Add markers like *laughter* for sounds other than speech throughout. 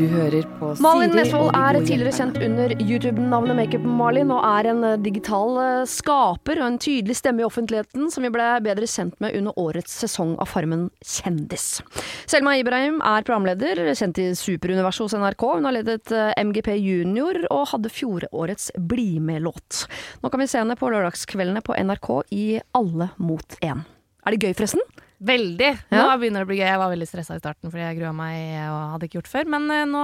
Du hører på Malin Nesvold er tidligere kjent under YouTube-navnet Makeup-Malin og er en eh, digital eh, skaper og en tydelig stemme i offentligheten som vi ble bedre kjent med under årets sesong av Farmen kjendis. Selma Ibrahim er programleder, kjent i superuniverset hos NRK. Hun har ledet eh, MGP Junior og hadde fjorårets Bli med-låt. Nå kan vi se henne på lørdagskveldene på NRK i Alle mot én. Er det gøy, forresten? Veldig. Nå Ja. begynner det å bli gøy. Jeg var veldig stressa i starten fordi jeg grua meg og hadde ikke gjort før, men eh, nå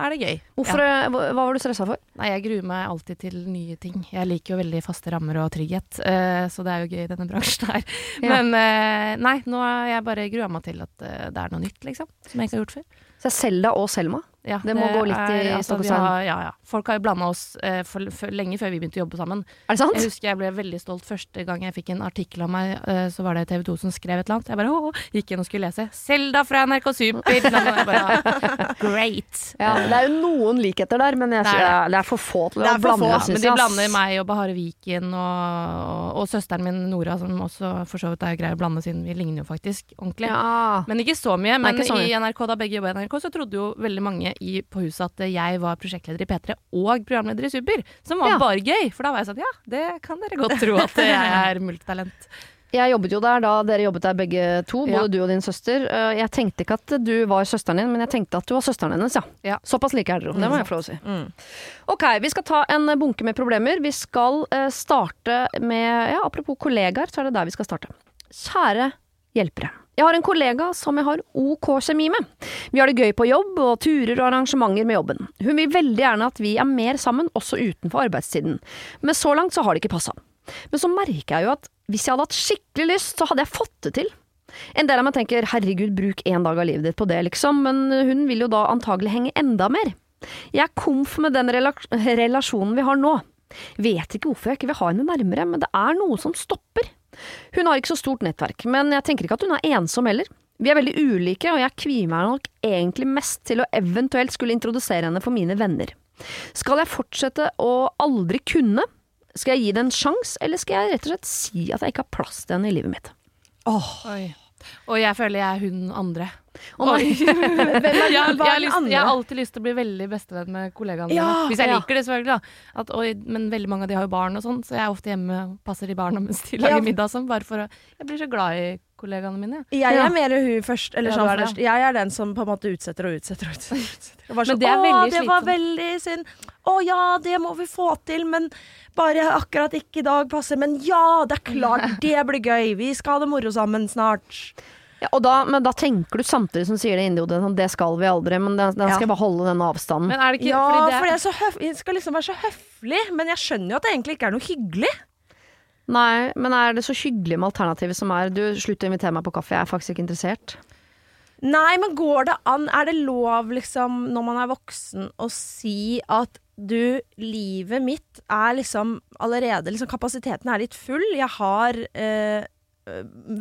er det gøy. Hvorfor, Ja. eh, hva var du stressa for? Nei, jeg gruer meg alltid til nye ting. Jeg liker jo veldig faste rammer og trygghet, eh, så det er jo gøy i denne *laughs* bransjen her. Ja. Men eh, nei, nå har jeg bare grua meg til at eh, det er noe nytt, liksom. Som jeg ikke har gjort før. Så det er Selda og Selma. Ja, Det må gå litt i vi har- Ja, ja. Folk har jo blanda oss eh, for, for, lenge før vi begynte å jobbe sammen. Er det sant? Jeg husker jeg ble veldig stolt første gang jeg fikk en artikkel om meg. eh, så var det TV 2 som skrev et eller annet. Jeg bare åh, gikk inn og skulle lese. 'Selda fra NRK Super'. Bare, Great. Ja, det er jo noen likheter der, men jeg, Det er det. det er for få til å blande, få, men de blander meg og Bahare Viken og, og, og søsteren min Nora, som også for så vidt er grei å blande siden vi ligner jo faktisk ordentlig. Ja. Men ikke så mye. Men i NRK, da begge jobba i NRK, så trodde jo veldig mange i, på huset at jeg var prosjektleder i P3 og programleder i Super. Som var Ja. bare gøy. For da var jeg sånn ja, det kan dere godt tro at jeg *laughs* er multitalent. Jeg jobbet jo der da dere jobbet der begge to, både Ja. du og din søster. Eh, Jeg tenkte ikke at du var søsteren din, men jeg tenkte at du var søsteren hennes, ja. Ja. Såpass like er dere det må jeg få lov å si. Mm. Ok, vi skal ta en bunke med problemer. Vi skal eh, starte med, ja, apropos kollegaer, så er det der vi skal starte. Kjære hjelpere. Jeg har en kollega som jeg har OK kjemi med. Vi har det gøy på jobb og turer og arrangementer med jobben. Hun vil veldig gjerne at vi er mer sammen også utenfor arbeidstiden, men så langt så har det ikke passa. Men så merker jeg jo at hvis jeg hadde hatt skikkelig lyst, så hadde jeg fått det til. En del av meg tenker herregud, bruk én dag av livet ditt på det, liksom, men hun vil jo da antagelig henge enda mer. Jeg er komf med den relasjonen vi har nå. Vet ikke hvorfor jeg ikke vil ha henne nærmere, men det er noe som stopper. Hun har ikke så stort nettverk, men jeg tenker ikke at hun er ensom heller. Vi er veldig ulike, og jeg kvier meg nok egentlig mest til å eventuelt skulle introdusere henne for mine venner. Skal jeg fortsette å aldri kunne? Skal jeg gi det en sjanse, eller skal jeg rett og slett si at jeg ikke har plass til henne i livet mitt? Åh. Oi. Og jeg føler jeg er hun andre. Oh. *laughs* *laughs* Jeg, har alltid lyst til å bli veldig bestevenn med kollegaene Ja, mine. Hvis jeg ja. liker det, selvfølgelig. da. At, og, men veldig mange av de har jo barn og sånn, så jeg er ofte hjemme og passer de barna mens de Ja. middag. Sånn, bare for å Jeg blir så glad i kollegaene mine. jeg. Jeg er mer hun først. Eller Ja, sånn det, først. Jeg er den som på en måte utsetter og utsetter og utsetter. og utsetter. Men sånn, det er Å, det var veldig synd. Å ja, det må vi få til, men bare akkurat ikke i dag passer. Men ja, det er klart, *laughs* det blir gøy. Vi skal ha det moro sammen snart. Ja, og da, men da tenker du samtidig som sier det inni hodet, sånn, det skal vi aldri, men da, da skal Ja. jeg bare holde den avstanden. Men er det ikke Ja, fordi det for jeg, så høf jeg skal liksom være så høflig, men jeg skjønner jo at det egentlig ikke er noe hyggelig. Nei, men er det så hyggelig med alternativet som er du, slutt å invitere meg på kaffe, jeg er faktisk ikke interessert. Nei, men går det an? Er det lov, liksom, når man er voksen, å si at du, livet mitt er liksom allerede liksom, Kapasiteten er litt full. Jeg har eh,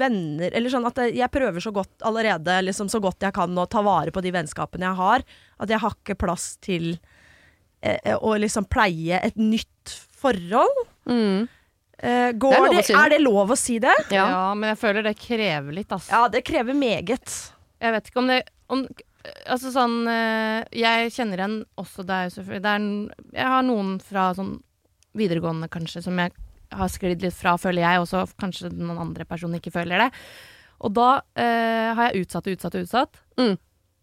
venner Eller sånn at jeg prøver så godt allerede, liksom så godt jeg kan, å ta vare på de vennskapene jeg har. At jeg har ikke plass til eh, å liksom pleie et nytt forhold. Mm. Går Det er det, si det. er det lov å si det? Ja. ja, men jeg føler det krever litt, ass. Ja, det krever meget. Jeg vet ikke om det om, Altså sånn uh, Jeg kjenner igjen også deg, selvfølgelig. Er, jeg har noen fra sånn videregående, kanskje, som jeg har sklidd litt fra, føler jeg, også. kanskje noen andre personer ikke føler det. Og da uh, har jeg utsatt og utsatt og utsatt. Mm.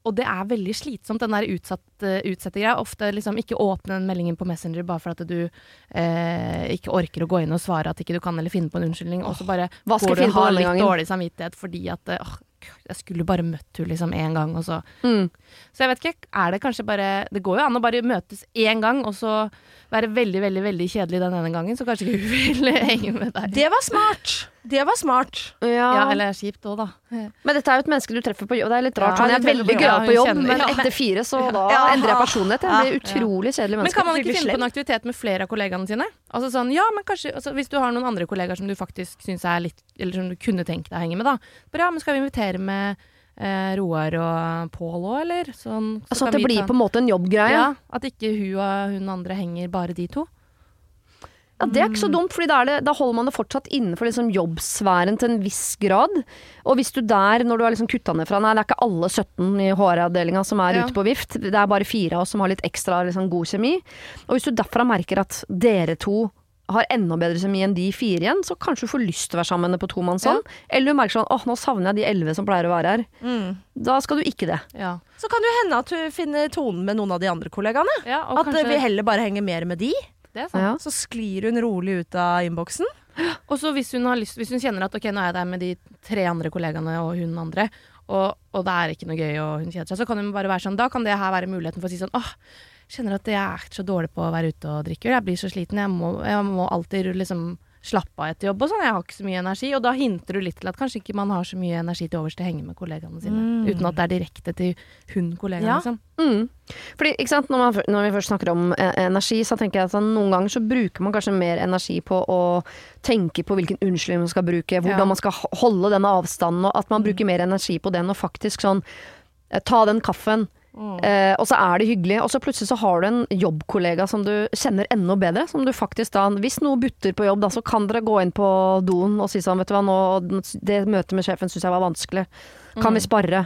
Og det er veldig slitsomt, den der utsatt, uh, utsette-greia. Ofte liksom ikke åpne den meldingen på Messenger bare for at du uh, ikke orker å gå inn og svare at ikke du kan, eller finne på en unnskyldning. Og så bare Hva skal går du har litt gangen? dårlig samvittighet fordi at uh, jeg skulle bare møtt henne liksom én gang, og så Mm. Så jeg vet ikke, er det kanskje bare Det går jo an å bare møtes én gang, og så være veldig, veldig veldig kjedelig den ene gangen, så kanskje ikke hun *laughs* vil henge med deg. Det var smart. Det var smart. Ja. Ja, eller kjipt òg, da. Men dette er jo et menneske du treffer på jobb. Det er litt rart. Ja, hun er veldig på- gøyal på jobb, kjenner- men etter fire så da Ja. endrer jeg personlighet. Jeg blir utrolig kjedelig menneske. Men kan man ikke finne på en aktivitet med flere av kollegaene sine? Altså sånn, ja, men kanskje altså, Hvis du har noen andre kollegaer som du faktisk syns er litt Eller som du kunne tenkt deg å henge med, da. Bra, men skal vi invitere med eh, Roar og Pål òg, eller? Sånn, så Altså at det blir ta- på en måte en jobbgreie. Ja, at ikke hun og hun andre henger bare de to. Ja, Det er ikke så dumt, for da, da holder man det fortsatt innenfor liksom jobbsfæren til en viss grad. Og hvis du der, når du har liksom kutta ned fra Nei, det er ikke alle 17 i HR-avdelinga som er Ja. ute på vift, det er bare fire av oss som har litt ekstra liksom, god kjemi. Og hvis du derfra merker at dere to har enda bedre kjemi enn de fire igjen, så kanskje du får lyst til å være sammen med på tomannshånd. Eller du merker sånn åh, nå savner jeg de elleve som pleier å være her. Mm. Da skal du ikke det. Ja. Så kan det jo hende at du finner tonen med noen av de andre kollegaene. ja At kanskje, vi heller bare henger mer med de. det sant. Ja. Så sklir hun rolig ut av innboksen. Og så hvis hun, har lyst, hvis hun kjenner at ok, nå er jeg der med de tre andre kollegaene og hun andre, og, og det er ikke noe gøy og hun kjeder seg, så kan hun bare være sånn Da kan det her være muligheten for å si sånn åh, kjenner at jeg er så dårlig på å være ute og drikke øl. Jeg blir så sliten. Jeg må, jeg må alltid liksom slappe av etter jobb og sånn. Jeg har ikke så mye energi. Og da hinter du litt til at kanskje ikke man har så mye energi til overs til å henge med kollegaene sine. Mm. Uten at det er direkte til hun kollegaen, Ja. liksom. Mm. Fordi, ikke sant, når, man, når vi først snakker om eh, energi, så tenker jeg at sånn, noen ganger så bruker man kanskje mer energi på å tenke på hvilken unnskyldning man skal bruke, hvordan Ja. man skal holde denne avstanden, og at man bruker mer energi på den og faktisk sånn eh, ta den kaffen, eh, og så er det hyggelig, og så plutselig så har du en jobbkollega som du kjenner enda bedre, som du faktisk da, hvis noe butter på jobb, da, så kan dere gå inn på doen og si sånn, vet du hva, nå, det møtet med sjefen syns jeg var vanskelig, kan vi sparre?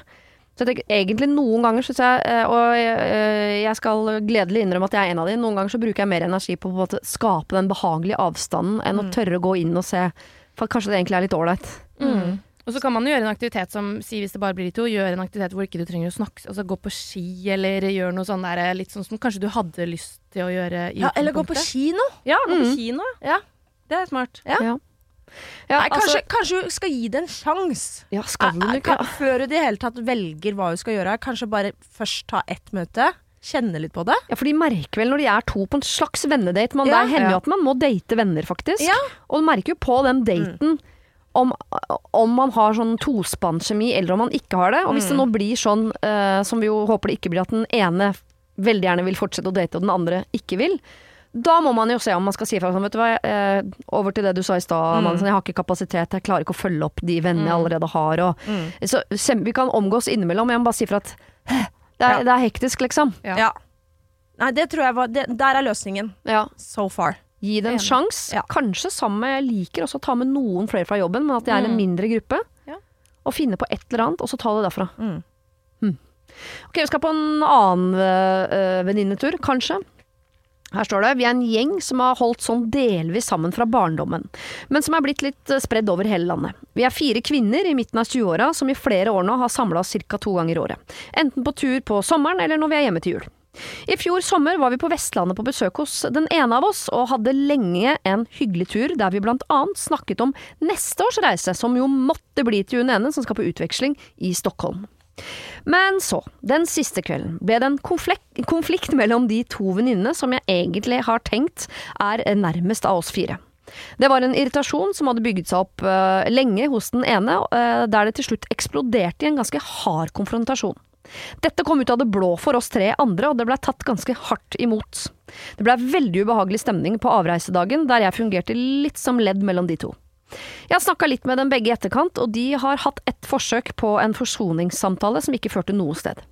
Så jeg tenker, egentlig noen ganger synes jeg, eh, og jeg, eh, skal gledelig innrømme at jeg er en av de, noen ganger så bruker jeg mer energi på å skape den behagelige avstanden enn å tørre å gå inn og se, for kanskje det egentlig er litt ålreit. Mm. Og så kan man jo gjøre en aktivitet som, si hvis det bare blir de to, gjøre en aktivitet hvor ikke du trenger å snakke, altså gå på ski eller gjøre noe sånn der, litt sånn som kanskje du hadde lyst til å gjøre i Ja, eller gå på kino. Ja, gå på Mm. kino. Ja. Det er smart. Ja. Ja. Ja, Nei, kanskje, altså, kanskje du skal gi det en sjanse. ja, skal du ikke? kan- Før du i det hele tatt velger hva du skal gjøre. Kanskje bare først ta ett møte. Kjenne litt på det. Ja, for de merker vel når de er to på en slags vennedate, Man, Ja. det hender jo Ja. at man må date venner, faktisk. Ja. Og du merker jo på den daten om, om man har sånn tospannkjemi eller om man ikke har det. Og hvis det nå blir sånn, uh, som vi jo håper det ikke blir, at den ene veldig gjerne vil fortsette å date, og den andre ikke vil. Da må man jo se om man skal si fra sånn, vet du hva, jeg, over til det du sa i stad, mm. sånn, jeg har ikke kapasitet, jeg klarer ikke å følge opp de vennene jeg allerede har, og så vi kan omgås innimellom, jeg må bare si fra at det er, Ja. det er hektisk, liksom. Ja. Ja. Nei, det tror jeg var det, Der er løsningen. Ja. So far. Gi det en sjanse. Ja. Kanskje sammen med Jeg liker også å ta med noen flere fra jobben, men at det er en mindre gruppe. Ja. Og finne på et eller annet, og så ta det derfra. Mm. Ok, vi skal på en annen øh, venninnetur, kanskje. Her står det vi er en gjeng som har holdt sånn delvis sammen fra barndommen, men som er blitt litt eh, spredd over hele landet. Vi er fire kvinner i midten av 20-åra som i flere år nå har samla oss ca. to ganger i året. Enten på tur på sommeren eller når vi er hjemme til jul. I fjor sommer var vi på Vestlandet på besøk hos den ene av oss, og hadde lenge en hyggelig tur der vi blant annet snakket om neste års reise, som jo måtte bli til hun ene som skal på utveksling i Stockholm. Men så, den siste kvelden, ble det en konflikt, konflikt mellom de to venninnene som jeg egentlig har tenkt er nærmest av oss fire. Det var en irritasjon som hadde bygget seg opp uh, lenge hos den ene, uh, der det til slutt eksploderte i en ganske hard konfrontasjon. Dette kom ut av det blå for oss tre andre, og det blei tatt ganske hardt imot. Det blei veldig ubehagelig stemning på avreisedagen, der jeg fungerte litt som ledd mellom de to. Jeg snakka litt med dem begge i etterkant, og de har hatt et forsøk på en forsoningssamtale som ikke førte noe sted.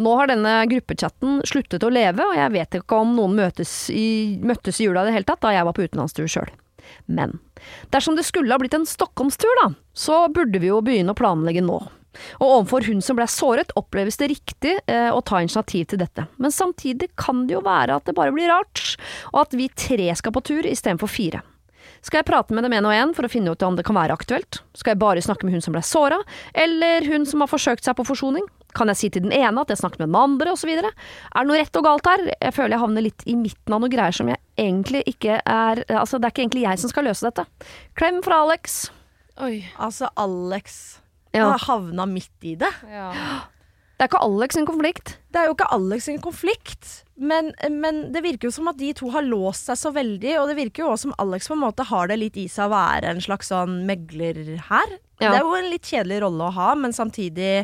Nå har denne gruppechatten sluttet å leve, og jeg vet ikke om noen møtes i, møttes i jula i det hele tatt, da jeg var på utenlandstur sjøl. Men dersom det skulle ha blitt en Stockholmstur, da, så burde vi jo begynne å planlegge nå. Og overfor hun som ble såret, oppleves det riktig eh, å ta initiativ til dette. Men samtidig kan det jo være at det bare blir rart, og at vi tre skal på tur istedenfor fire. Skal jeg prate med dem en og en for å finne ut om det kan være aktuelt? Skal jeg bare snakke med hun som ble såra, eller hun som har forsøkt seg på forsoning? Kan jeg si til den ene at jeg snakket med den andre, osv.? Er det noe rett og galt her? Jeg føler jeg havner litt i midten av noe greier som jeg egentlig ikke er Altså, det er ikke egentlig jeg som skal løse dette. Klem fra Alex. Oi. Altså, Alex Ja. har havna midt i det. Ja. Det er ikke Alex sin konflikt. Det er jo ikke Alex sin konflikt, men, men det virker jo som at de to har låst seg så veldig, og det virker jo også som Alex på en måte har det litt i seg å være en slags sånn megler her. Ja. Det er jo en litt kjedelig rolle å ha, men samtidig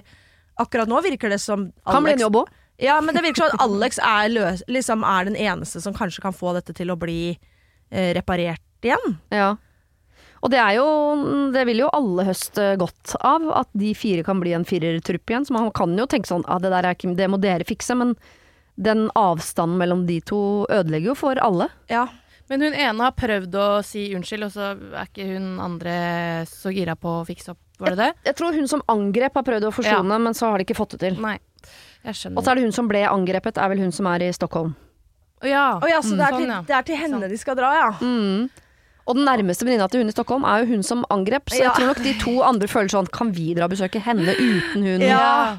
Akkurat nå virker det som Kan bli en jobb òg. Ja, men det virker som at Alex er, løs, liksom er den eneste som kanskje kan få dette til å bli eh, reparert igjen. Ja. Og det er jo Det vil jo alle høste godt av, at de fire kan bli en firertrupp igjen. Så man kan jo tenke sånn ah, det der er ikke Det må dere fikse, men den avstanden mellom de to ødelegger jo for alle. Ja. Men hun ene har prøvd å si unnskyld, og så er ikke hun andre så gira på å fikse opp. Var det det? Jeg tror hun som angrep har prøvd å forsone, men så har de ikke fått det til. Nei. Jeg Og så er det hun som ble angrepet, er vel hun som er i Stockholm. Å ja. Oh, ja, så det er, Sånn, til, ja. det er til henne de skal dra, ja. Mm. Og den nærmeste venninna til hun i Stockholm er jo hun som angrep, så Ja. jeg tror nok de to andre føler sånn Kan vi dra og besøke henne uten hun? Ja.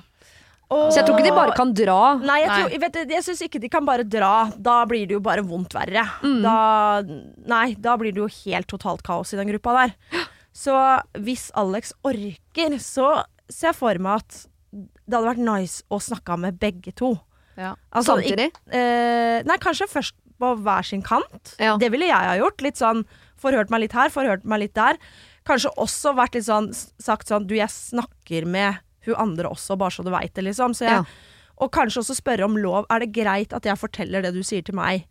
Så jeg tror ikke de bare kan dra. Nei, jeg, tror, vet jeg syns ikke de kan bare dra. Da blir det jo bare vondt verre. Mm. Da, nei, da blir det jo helt totalt kaos i den gruppa der. Så hvis Alex orker, så ser jeg for meg at det hadde vært nice å snakke med begge to. Ja. Altså, Samtidig. Ikke, eh, nei, kanskje først på hver sin kant. Ja. Det ville jeg ha gjort. Litt sånn forhørt meg litt her, forhørt meg litt der. Kanskje også vært litt sånn sagt sånn Du, jeg snakker med hun andre også, bare så du veit det, liksom. Så jeg, Ja. Og kanskje også spørre om lov. Er det greit at jeg forteller det du sier til meg,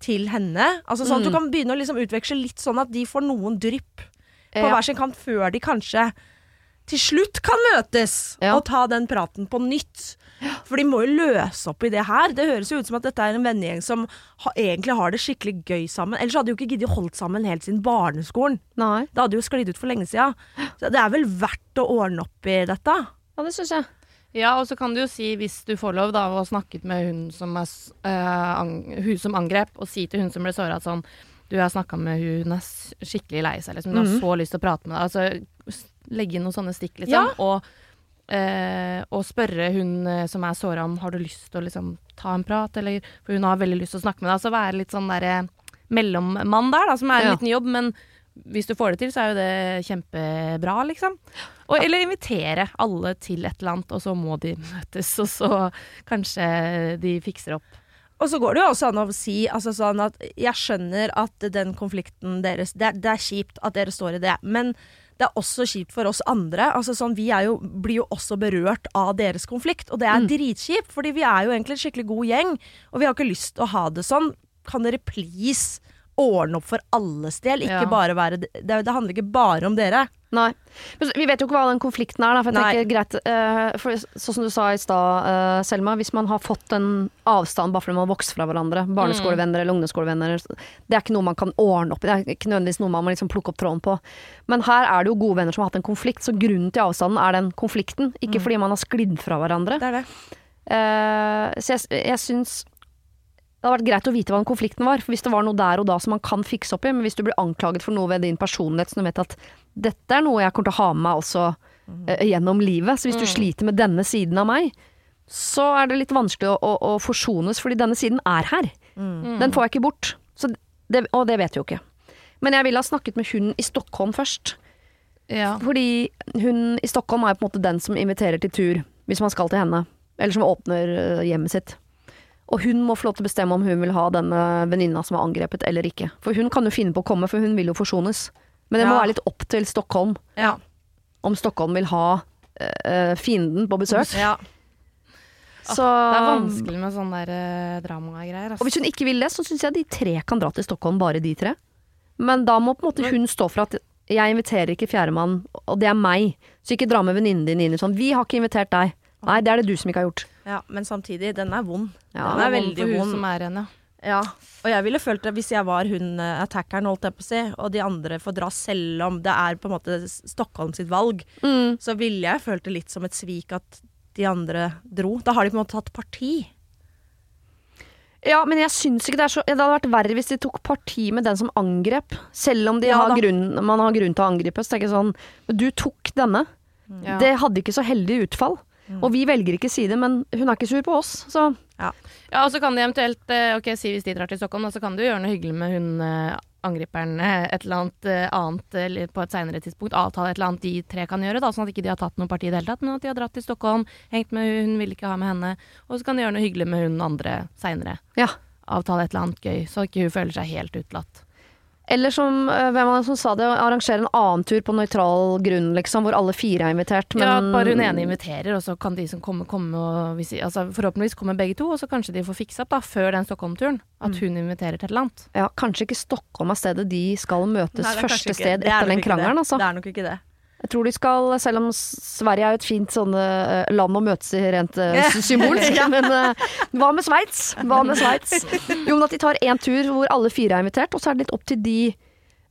til henne? Altså sånn at Mm. Du kan begynne å liksom utveksle litt sånn at de får noen drypp på Ja. hver sin kant før de kanskje til slutt kan møtes Ja. og ta den praten på nytt. For de må jo løse opp i det her. Det høres jo ut som at dette er en vennegjeng som ha, egentlig har det skikkelig gøy sammen. Ellers hadde de jo ikke giddet holdt sammen helt siden barneskolen. Nei. Det hadde jo sklidd ut for lenge siden. Så det er vel verdt å ordne opp i dette. Ja, det syns jeg. Ja, og så kan du jo si, hvis du får lov, da, og har snakket med hun som, er, eh, ang hun som angrep, og si til hun som ble såra at sånn Du jeg har snakka med hun, hun er skikkelig lei seg, liksom. Hun har Mhm. så lyst til å prate med deg. Altså legge inn noen sånne stikk, liksom. Ja. Og, eh, og spørre hun eh, som er såra om har du lyst til å liksom ta en prat, eller For hun har veldig lyst til å snakke med deg. Så være litt sånn derre mellommann der, da, som er en Ja. liten jobb, men hvis du får det til, så er jo det kjempebra, liksom. Og, eller invitere alle til et eller annet, og så må de *laughs* møtes, og så kanskje de fikser opp. Og så går det jo også an å si altså sånn at jeg skjønner at den konflikten deres det, det er kjipt at dere står i det, men det er også kjipt for oss andre. Altså sånn, vi er jo, blir jo også berørt av deres konflikt, og det er dritkjipt, fordi vi er jo egentlig en skikkelig god gjeng, og vi har ikke lyst til å ha det sånn. Kan dere please ordne opp for alles del, ikke Ja. bare være det, det handler ikke bare om dere. Nei. Men vi vet jo ikke hva den konflikten er, da. For jeg Nei. tenker, greit, eh, for sånn som du sa i stad, eh, Selma. Hvis man har fått en avstand bare fordi man har vokst fra hverandre, barneskolevenner eller ungdomsskolevenner, det er ikke noe man kan ordne opp i. Det er ikke nødvendigvis noe man må liksom plukke opp tråden på. Men her er det jo gode venner som har hatt en konflikt, så grunnen til avstanden er den konflikten. Ikke fordi man har sklidd fra hverandre. Det er det. Eh, så jeg, jeg syns det hadde vært greit å vite hva den konflikten var, for hvis det var noe der og da som man kan fikse opp i, men hvis du blir anklaget for noe ved din personlighet, så du vet at dette er noe jeg kommer til å ha med meg altså eh, gjennom livet, så hvis du sliter med denne siden av meg, så er det litt vanskelig å, å, å forsones, fordi denne siden er her. Den får jeg ikke bort. Så det, og det vet vi jo ikke. Men jeg ville ha snakket med hun i Stockholm først. Ja. Fordi hun i Stockholm er på en måte den som inviterer til tur, hvis man skal til henne. Eller som åpner øh, hjemmet sitt. Og hun må få lov til å bestemme om hun vil ha denne venninna som er angrepet, eller ikke. For hun kan jo finne på å komme, for hun vil jo forsones. Men det må Ja. være litt opp til Stockholm Ja. om Stockholm vil ha øh, fienden på besøk. ja. Så, Det er vanskelig med sånne der, eh, dramagreier. Og hvis hun ikke vil det, så syns jeg de tre kan dra til Stockholm, bare de tre. Men da må på en måte hun stå for at jeg inviterer ikke fjerdemann, og det er meg. Så ikke dra med venninnen din inn i sånn Vi har ikke invitert deg. Nei, det er det du som ikke har gjort. Ja. Men samtidig, den er vond. Ja, den er veldig hun vond. som er henne. ja. Og jeg ville følt det hvis jeg var hun eh, attackeren, holdt jeg på å si, og de andre får dra selv om det er på en måte Stockholm sitt valg, Mm. så ville jeg følt det litt som et svik at de andre dro. Da har de på en måte tatt parti. Ja, men jeg syns ikke det er så Det hadde vært verre hvis de tok parti med den som angrep. Selv om de Ja har grunn, man har grunn til å angripe. Så tenker jeg sånn du tok denne. Ja. Det hadde ikke så heldig utfall. Og vi velger ikke side, men hun er ikke sur på oss, så Ja, og så kan de eventuelt eh, Ok, si hvis de drar til Stockholm, så kan du gjøre noe hyggelig med hun eh, angriperen eh, et eller annet annet eller på et seinere tidspunkt. Avtale et eller annet de tre kan gjøre, da, sånn at ikke de har tatt noe parti i det hele tatt. Men at de har dratt til Stockholm, hengt med hun, hun vil ikke ha med henne. Og så kan de gjøre noe hyggelig med hun andre seinere. ja. Avtale et eller annet gøy, så ikke hun føler seg helt utelatt. Eller som, øh, hvem var det som sa det, arrangere en annen tur på nøytral grunn, liksom, hvor alle fire er invitert. Men Ja, bare hun ene inviterer, og så kan de som kommer, komme og hvis, altså, Forhåpentligvis kommer begge to, og så kanskje de får fiksa opp da, før den Stockholm-turen. At hun inviterer til et eller annet. Ja, kanskje ikke Stockholm er stedet de skal møtes Nei, er første sted er etter den ikke krangelen, altså. Det er nok ikke det. Jeg tror de skal, selv om Sverige er jo et fint sånn eh, land å møtes i rent eh, sy- symbolsk, *laughs* *laughs* men eh, hva med Sveits? Hva med Sveits? Jo, men at de tar én tur hvor alle fire er invitert, og så er det litt opp til de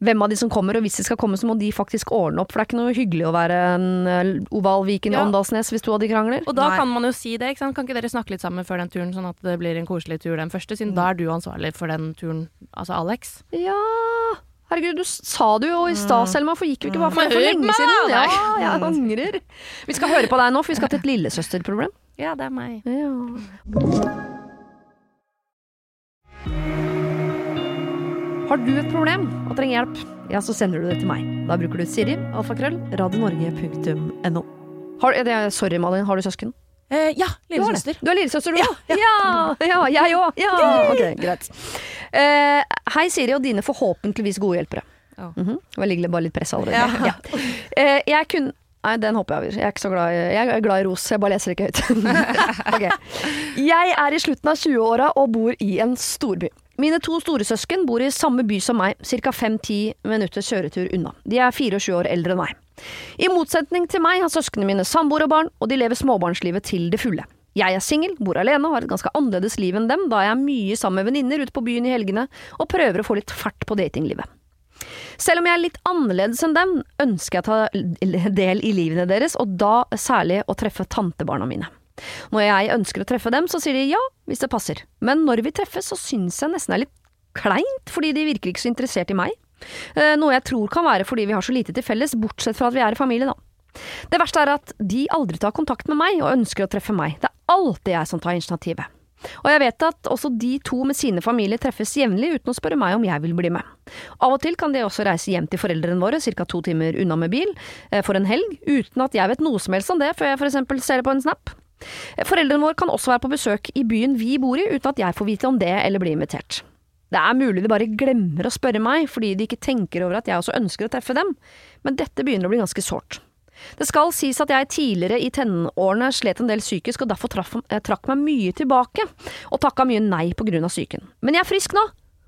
hvem av de som kommer, og hvis de skal komme, så må de faktisk ordne opp. For det er ikke noe hyggelig å være en oval Viken i Ja. Åndalsnes hvis to av de krangler. Og da Nei. kan man jo si det, ikke sant. Kan ikke dere snakke litt sammen før den turen, sånn at det blir en koselig tur den første, siden da er du ansvarlig for den turen, altså Alex. Ja Herregud, du sa det jo i stad, Selma. For gikk vi ikke bare for det for lenge siden? Ja, jeg angrer. Vi skal høre på deg nå, for vi skal til et lillesøsterproblem. Ja, det er meg. Ja. Har du et problem og trenger hjelp, ja, så sender du det til meg. Da bruker du Siri, alfakrøll, radionorge.no. Det, sorry, Malin, har du søsken? Eh, ja, lillesøster. Du har lillesøster, du òg? Ja, ja, jeg òg. Ja. Okay, greit. Eh, hei, Siri og dine forhåpentligvis gode hjelpere. Oh. Mm -hmm. Det ligger bare litt press allerede. Ja. *laughs* Eh, jeg kunne Nei, den hopper jeg over. Jeg er ikke så glad i, jeg er glad i ros, jeg bare leser ikke høyt. *laughs* okay. Jeg er i slutten av 20-åra og bor i en storby. Mine to storesøsken bor i samme by som meg, ca. 5-10 minutter kjøretur unna. De er 24 år eldre enn meg. I motsetning til meg har søsknene mine samboer og barn, og de lever småbarnslivet til det fulle. Jeg er singel, bor alene og har et ganske annerledes liv enn dem, da jeg er mye sammen med venninner ute på byen i helgene og prøver å få litt fart på datinglivet. Selv om jeg er litt annerledes enn dem, ønsker jeg å ta del i livene deres, og da særlig å treffe tantebarna mine. Når jeg ønsker å treffe dem, så sier de ja, hvis det passer. Men når vi treffes, så syns jeg nesten det er litt kleint, fordi de virker ikke så interessert i meg. Eh, Noe jeg tror kan være fordi vi har så lite til felles, bortsett fra at vi er i familie, da. Det verste er at de aldri tar kontakt med meg og ønsker å treffe meg. Det er alltid jeg som tar initiativet. Og jeg vet at også de to med sine familier treffes jevnlig uten å spørre meg om jeg vil bli med. Av og til kan de også reise hjem til foreldrene våre, ca. to timer unna med bil, eh, for en helg, uten at jeg vet noe som helst om det før jeg eksempel ser det på en snap. Eh, Foreldrene våre kan også være på besøk i byen vi bor i, uten at jeg får vite om det eller blir invitert. Det er mulig de bare glemmer å spørre meg, fordi de ikke tenker over at jeg også ønsker å treffe dem, men dette begynner å bli ganske sårt. Det skal sies at jeg tidligere i tenårene slet en del psykisk, og derfor traf, eh, trakk meg mye tilbake, og takka mye nei på grunn av psyken. Men jeg er frisk nå,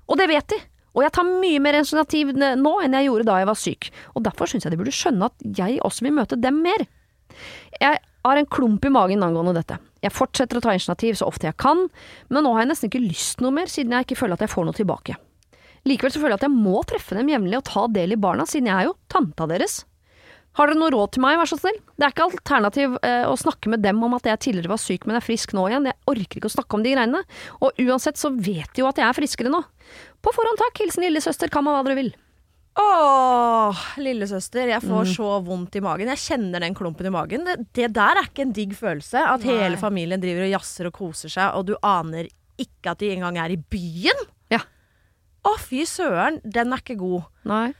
og det vet de. Og jeg tar mye mer initiativ nå enn jeg gjorde da jeg var syk, og derfor syns jeg de burde skjønne at jeg også vil møte dem mer. Jeg har en klump i magen angående dette. Jeg fortsetter å ta initiativ så ofte jeg kan, men nå har jeg nesten ikke lyst noe mer, siden jeg ikke føler at jeg får noe tilbake. Likevel så føler jeg at jeg må treffe dem jevnlig og ta del i barna, siden jeg er jo tanta deres. Har dere noe råd til meg, vær så snill? Det er ikke alternativ eh, å snakke med dem om at jeg tidligere var syk, men er frisk nå igjen. Jeg orker ikke å snakke om de greiene. Og uansett så vet de jo at jeg er friskere nå. På forhånd takk. Hilsen lillesøster. Kan man hva dere vil. Åh, lillesøster, jeg får Mm. så vondt i magen. Jeg kjenner den klumpen i magen. Det, det der er ikke en digg følelse. At Nei. hele familien driver og jazzer og koser seg, og du aner ikke at de engang er i byen. Ja. Å, fy søren, den er ikke god. Nei.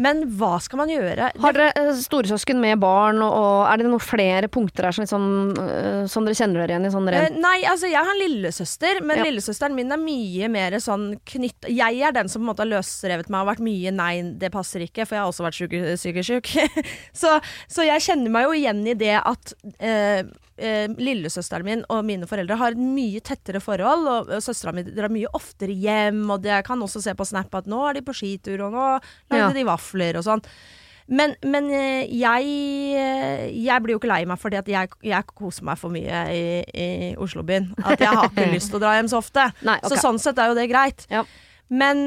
Men hva skal man gjøre? Har dere eh, storesøsken med barn, og, er det noen flere punkter her som, liksom, eh, som dere kjenner dere igjen i? Sånn Eh, rent nei, altså jeg har en lillesøster, men Ja. lillesøsteren min er mye mer sånn knytt... Jeg er den som på en måte har løsrevet meg og vært mye nei, det passer ikke, for jeg har også vært psykisk syk. *laughs* så, så jeg kjenner meg jo igjen i det at eh, eh, lillesøsteren min og mine foreldre har et mye tettere forhold, og, og søstera mi drar mye oftere hjem, og det, jeg kan også se på Snap at nå er de på skitur, og nå lagde Ja. de vafler og sånn. Men, men eh, jeg, eh, jeg blir jo ikke lei meg fordi at jeg, jeg koser meg for mye i, i Oslobyen. At jeg har ikke *laughs* lyst til å dra hjem så ofte. Nei, okay. Så sånn sett er jo det greit. Ja. Men,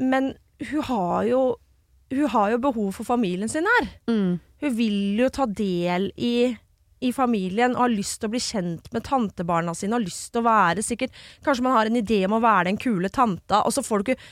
men hun har jo Hun har jo behov for familien sin her. mm. Hun vil jo ta del i, i familien og har lyst til å bli kjent med tantebarna sine. Og har lyst til å være sikkert Kanskje man har en idé om å være den kule tanta, og så får du ikke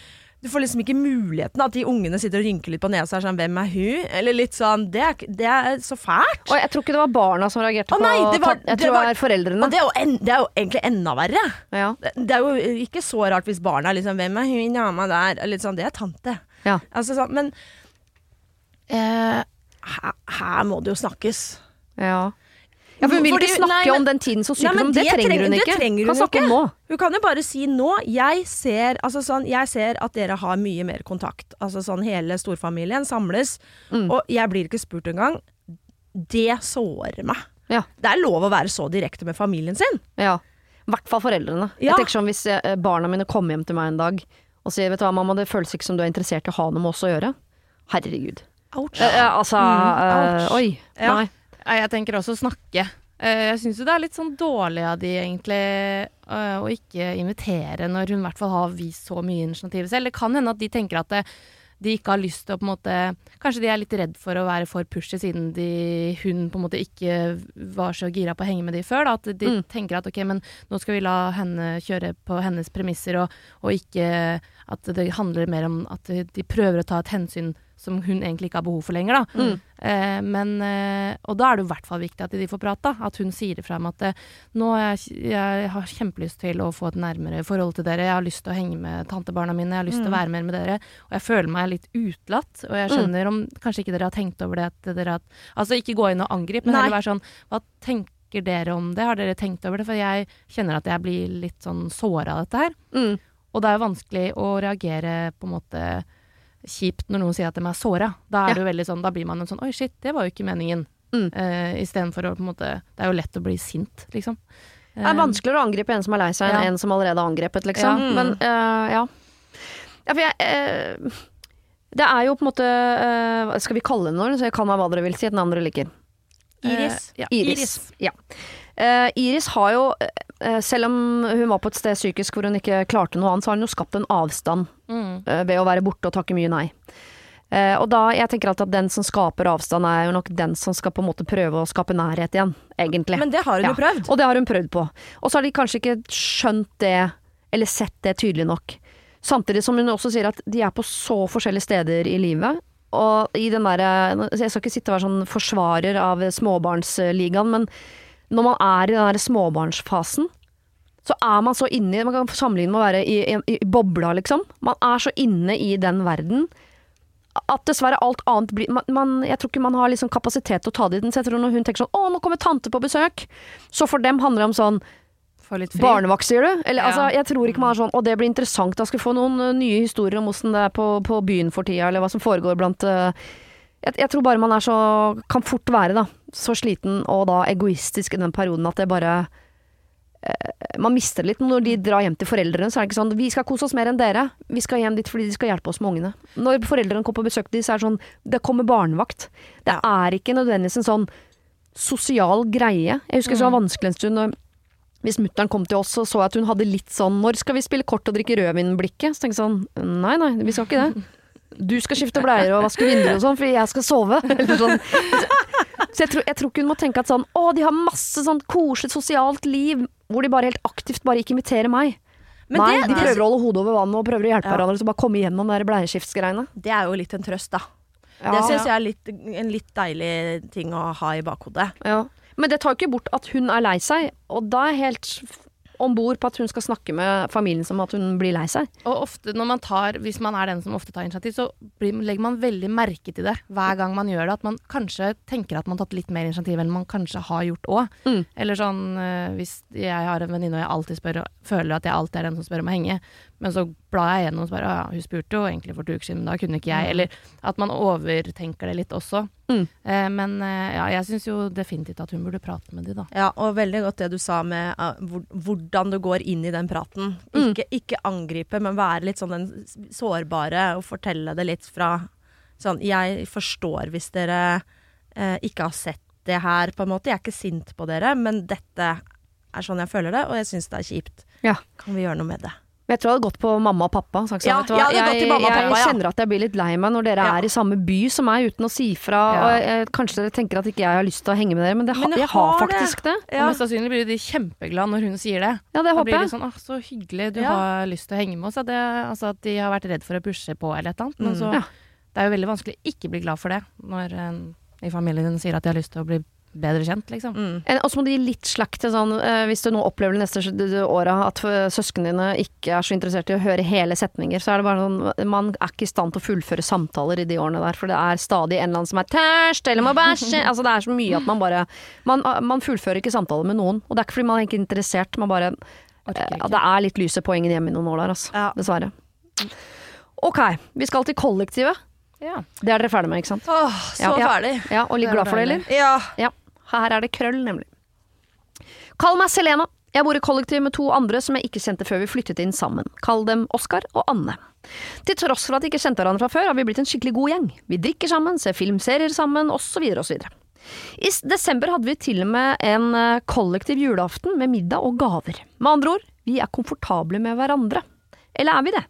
du får liksom ikke muligheten at de ungene sitter og rynker litt på nesa. og Sånn, 'Hvem er hun?' Eller litt sånn. Det er, det er så fælt. Og jeg tror ikke det var barna som reagerte Å, nei, på det var- Jeg det tror var- det er foreldrene. Det er, en, det er jo egentlig enda verre. Ja. Det, det er jo ikke så rart hvis barna er liksom 'Hvem er hun dama der?' Litt sånn, det er tante. Ja. Altså, sånn, men eh, her, her må det jo snakkes. Ja. Ja, for hun vil ikke snakke nei, men- om den tiden som Nei, sykdom. Det, det trenger hun det ikke. trenger kan hun snakke om nå. Hun kan jo bare si nå Jeg ser, altså sånn, jeg ser at dere har mye mer kontakt. Altså sånn Hele storfamilien samles, Mm. og jeg blir ikke spurt engang. Det sårer meg. Ja. Det er lov å være så direkte med familien sin. Ja. I hvert fall foreldrene. Ja. Jeg tenker sånn Hvis eh, barna mine kommer hjem til meg en dag og sier vet du hva, mamma, det føles ikke som du er interessert i å ha noe med oss å gjøre. Herregud. Ouch. Eh, eh, altså mm, ouch. Oi. Ja. Nei. Jeg tenker også snakke. Eh, Jeg syns jo det er litt sånn dårlig av de egentlig eh, å ikke invitere når hun i hvert fall har vist så mye initiativ selv. Det kan hende at de tenker at det, de ikke har lyst til å på en måte Kanskje de er litt redd for å være for pushy siden de, hun på en måte ikke var så gira på å henge med de før. Da. At de Mm. tenker at ok, men nå skal vi la henne kjøre på hennes premisser, og, og ikke at det handler mer om at de prøver å ta et hensyn som hun egentlig ikke har behov for lenger. Da. Mm. Eh, men, eh, og da er det i hvert fall viktig at de får prate. At hun sier ifra om at eh, nå jeg, jeg har kjempelyst til å få et nærmere forhold til dere. Jeg har lyst til å henge med tantebarna mine. Jeg har lyst til å være mer med dere. Og jeg føler meg litt utelatt. Og jeg skjønner om kanskje ikke dere har tenkt over det. At dere har, altså ikke gå inn og angripe, men Nei. heller være sånn Hva tenker dere om det? Har dere tenkt over det? For jeg kjenner at jeg blir litt sånn såra av dette her. Mm. Og det er jo vanskelig å reagere på en måte kjipt når noen sier at de er såra. Da er Ja. det jo sånn, da blir man en sånn Oi, shit, det var jo ikke meningen. Mm. Uh, Istedenfor å på en måte Det er jo lett å bli sint, liksom. Det er vanskeligere å angripe en som er lei seg, enn Ja. en som allerede har angrepet, liksom. Ja. Men uh, ja. ja for jeg, uh, det er jo på en måte eh, Skal vi kalle det noe, så jeg kan ha hva dere vil si, den andre liker. Iris. Eh, ja, Iris. Ja. Eh, Iris har jo, uh, selv om hun var på et sted psykisk hvor hun ikke klarte noe annet, så har hun jo skapt en avstand Mm. uh, ved å være borte og takke mye nei. Og da, jeg tenker alltid at den som skaper avstand, er jo nok den som skal på en måte prøve å skape nærhet igjen, egentlig. Men det har hun Ja. jo prøvd. Og det har hun prøvd på. Og så har de kanskje ikke skjønt det, eller sett det tydelig nok. Samtidig som hun også sier at de er på så forskjellige steder i livet. Og i den derre Jeg skal ikke sitte og være sånn forsvarer av småbarnsligaen, men når man er i den der småbarnsfasen, så er man så inne i Man kan sammenligne med å være i, i, i bobla, liksom. Man er så inne i den verden at dessverre alt annet blir man, man, Jeg tror ikke man har liksom kapasitet til å ta det i den. Så jeg tror når hun tenker sånn Å, nå kommer tante på besøk. Så for dem handler det om sånn. Barnevakt, sier du? Eller, Ja. altså, jeg tror ikke man er sånn Å, det blir interessant. Da skal vi få noen uh, nye historier om åssen det er på, på byen for tida, eller hva som foregår blant uh, jeg, jeg tror bare man er så Kan fort være, da. Så sliten og da egoistisk i den perioden at det bare eh, man mister det litt når de drar hjem til foreldrene. Så er det ikke sånn 'Vi skal kose oss mer enn dere. Vi skal hjem dit fordi de skal hjelpe oss med ungene'. Når foreldrene kommer på besøk til dem, så er det sånn Det kommer barnevakt. Det er ikke nødvendigvis en sånn sosial greie. Jeg husker det var vanskelig en stund hvis mutter'n kom til oss og så at hun hadde litt sånn 'Når skal vi spille kort og drikke rødvin?'-blikket. Så tenkte jeg sånn Nei, nei, vi skal ikke det. Du skal skifte bleier og vaske vinduer og sånn, fordi jeg skal sove. *laughs* Eller sånn. Så jeg tror, jeg tror ikke hun må tenke at sånn Å, de har masse sånn koselig sosialt liv hvor de bare helt aktivt bare ikke inviterer meg. Men Nei, det, de det, prøver å holde hodet over vannet og prøver å hjelpe Ja. hverandre til å bare komme igjennom de der bleieskiftsgreiene. det er jo litt en trøst, da. Ja. Det syns jeg er litt, en litt deilig ting å ha i bakhodet. Ja. Men det tar jo ikke bort at hun er lei seg, og da er helt om bord på at hun skal snakke med familien som at hun blir lei seg. Og ofte når man tar, hvis man er den som ofte tar initiativ, så blir, legger man veldig merke til det hver gang man gjør det. At man kanskje tenker at man har tatt litt mer initiativ enn man kanskje har gjort òg. Mm. Eller sånn eh, hvis jeg har en venninne og jeg alltid spør, føler at jeg alltid er den som spør om å henge, men så blar jeg gjennom og spør ja, hun spurte jo egentlig for to uker siden, men da kunne ikke jeg. Eller at man overtenker det litt også. Mm. Eh, men eh, ja, jeg syns jo definitivt at hun burde prate med de, da. Ja, og veldig godt det du sa med uh, hvor, hvordan du går inn i den praten. Mm. Ikke, ikke angripe, men være litt sånn den sårbare og fortelle det litt fra sånn Jeg forstår hvis dere uh, ikke har sett det her, på en måte. Jeg er ikke sint på dere, men dette er sånn jeg føler det, og jeg syns det er kjipt. Ja. Kan vi gjøre noe med det? Men jeg tror jeg hadde gått på mamma og pappa. Sagt Ja, vet du hva, jeg jeg, mamma og pappa, jeg ja. kjenner at jeg blir litt lei meg når dere Ja. er i samme by som meg uten å si fra. Ja. Og jeg, kanskje dere tenker at ikke jeg har lyst til å henge med dere, men, det, Men jeg jeg har har det. faktisk det. Og mest sannsynlig blir de kjempeglade når hun sier det. Ja, det håper blir de jeg. sånn 'Å, så hyggelig, du Ja. har lyst til å henge med oss'. Det, altså at de har vært redd for å pushe på eller et eller annet. Men Mm. så Det er jo veldig vanskelig å ikke bli glad for det når en i familien din sier at de har lyst til å bli bedre kjent, liksom. Mm. Og så må du gi litt slakk til sånn, eh, hvis du nå opplever de neste åra at søsknene dine ikke er så interessert i å høre hele setninger, så er det bare sånn Man er ikke i stand til å fullføre samtaler i de årene der, for det er stadig en eller annen som er tørst eller må bæsje. *laughs* Altså det er så mye at man bare man, man fullfører ikke samtaler med noen. Og det er ikke fordi man er ikke interessert, man bare eh. Det er litt lyse poengen hjemme i noen år der, altså. Ja. Dessverre. Ok, vi skal til kollektivet. Ja. Det er dere ferdig med, ikke sant? Åh, så Ja. ferdig. Ja, Og litt glad for det, eller? Ja. Ja, her er det krøll, nemlig. Kall meg Selena. Jeg bor i kollektiv med to andre som jeg ikke kjente før vi flyttet inn sammen. Kall dem Oskar og Anne. Til tross for at de ikke kjente hverandre fra før, har vi blitt en skikkelig god gjeng. Vi drikker sammen, ser filmserier sammen, osv. osv. I desember hadde vi til og med en eh, kollektiv julaften med middag og gaver. Med andre ord, vi er komfortable med hverandre. Eller er vi det?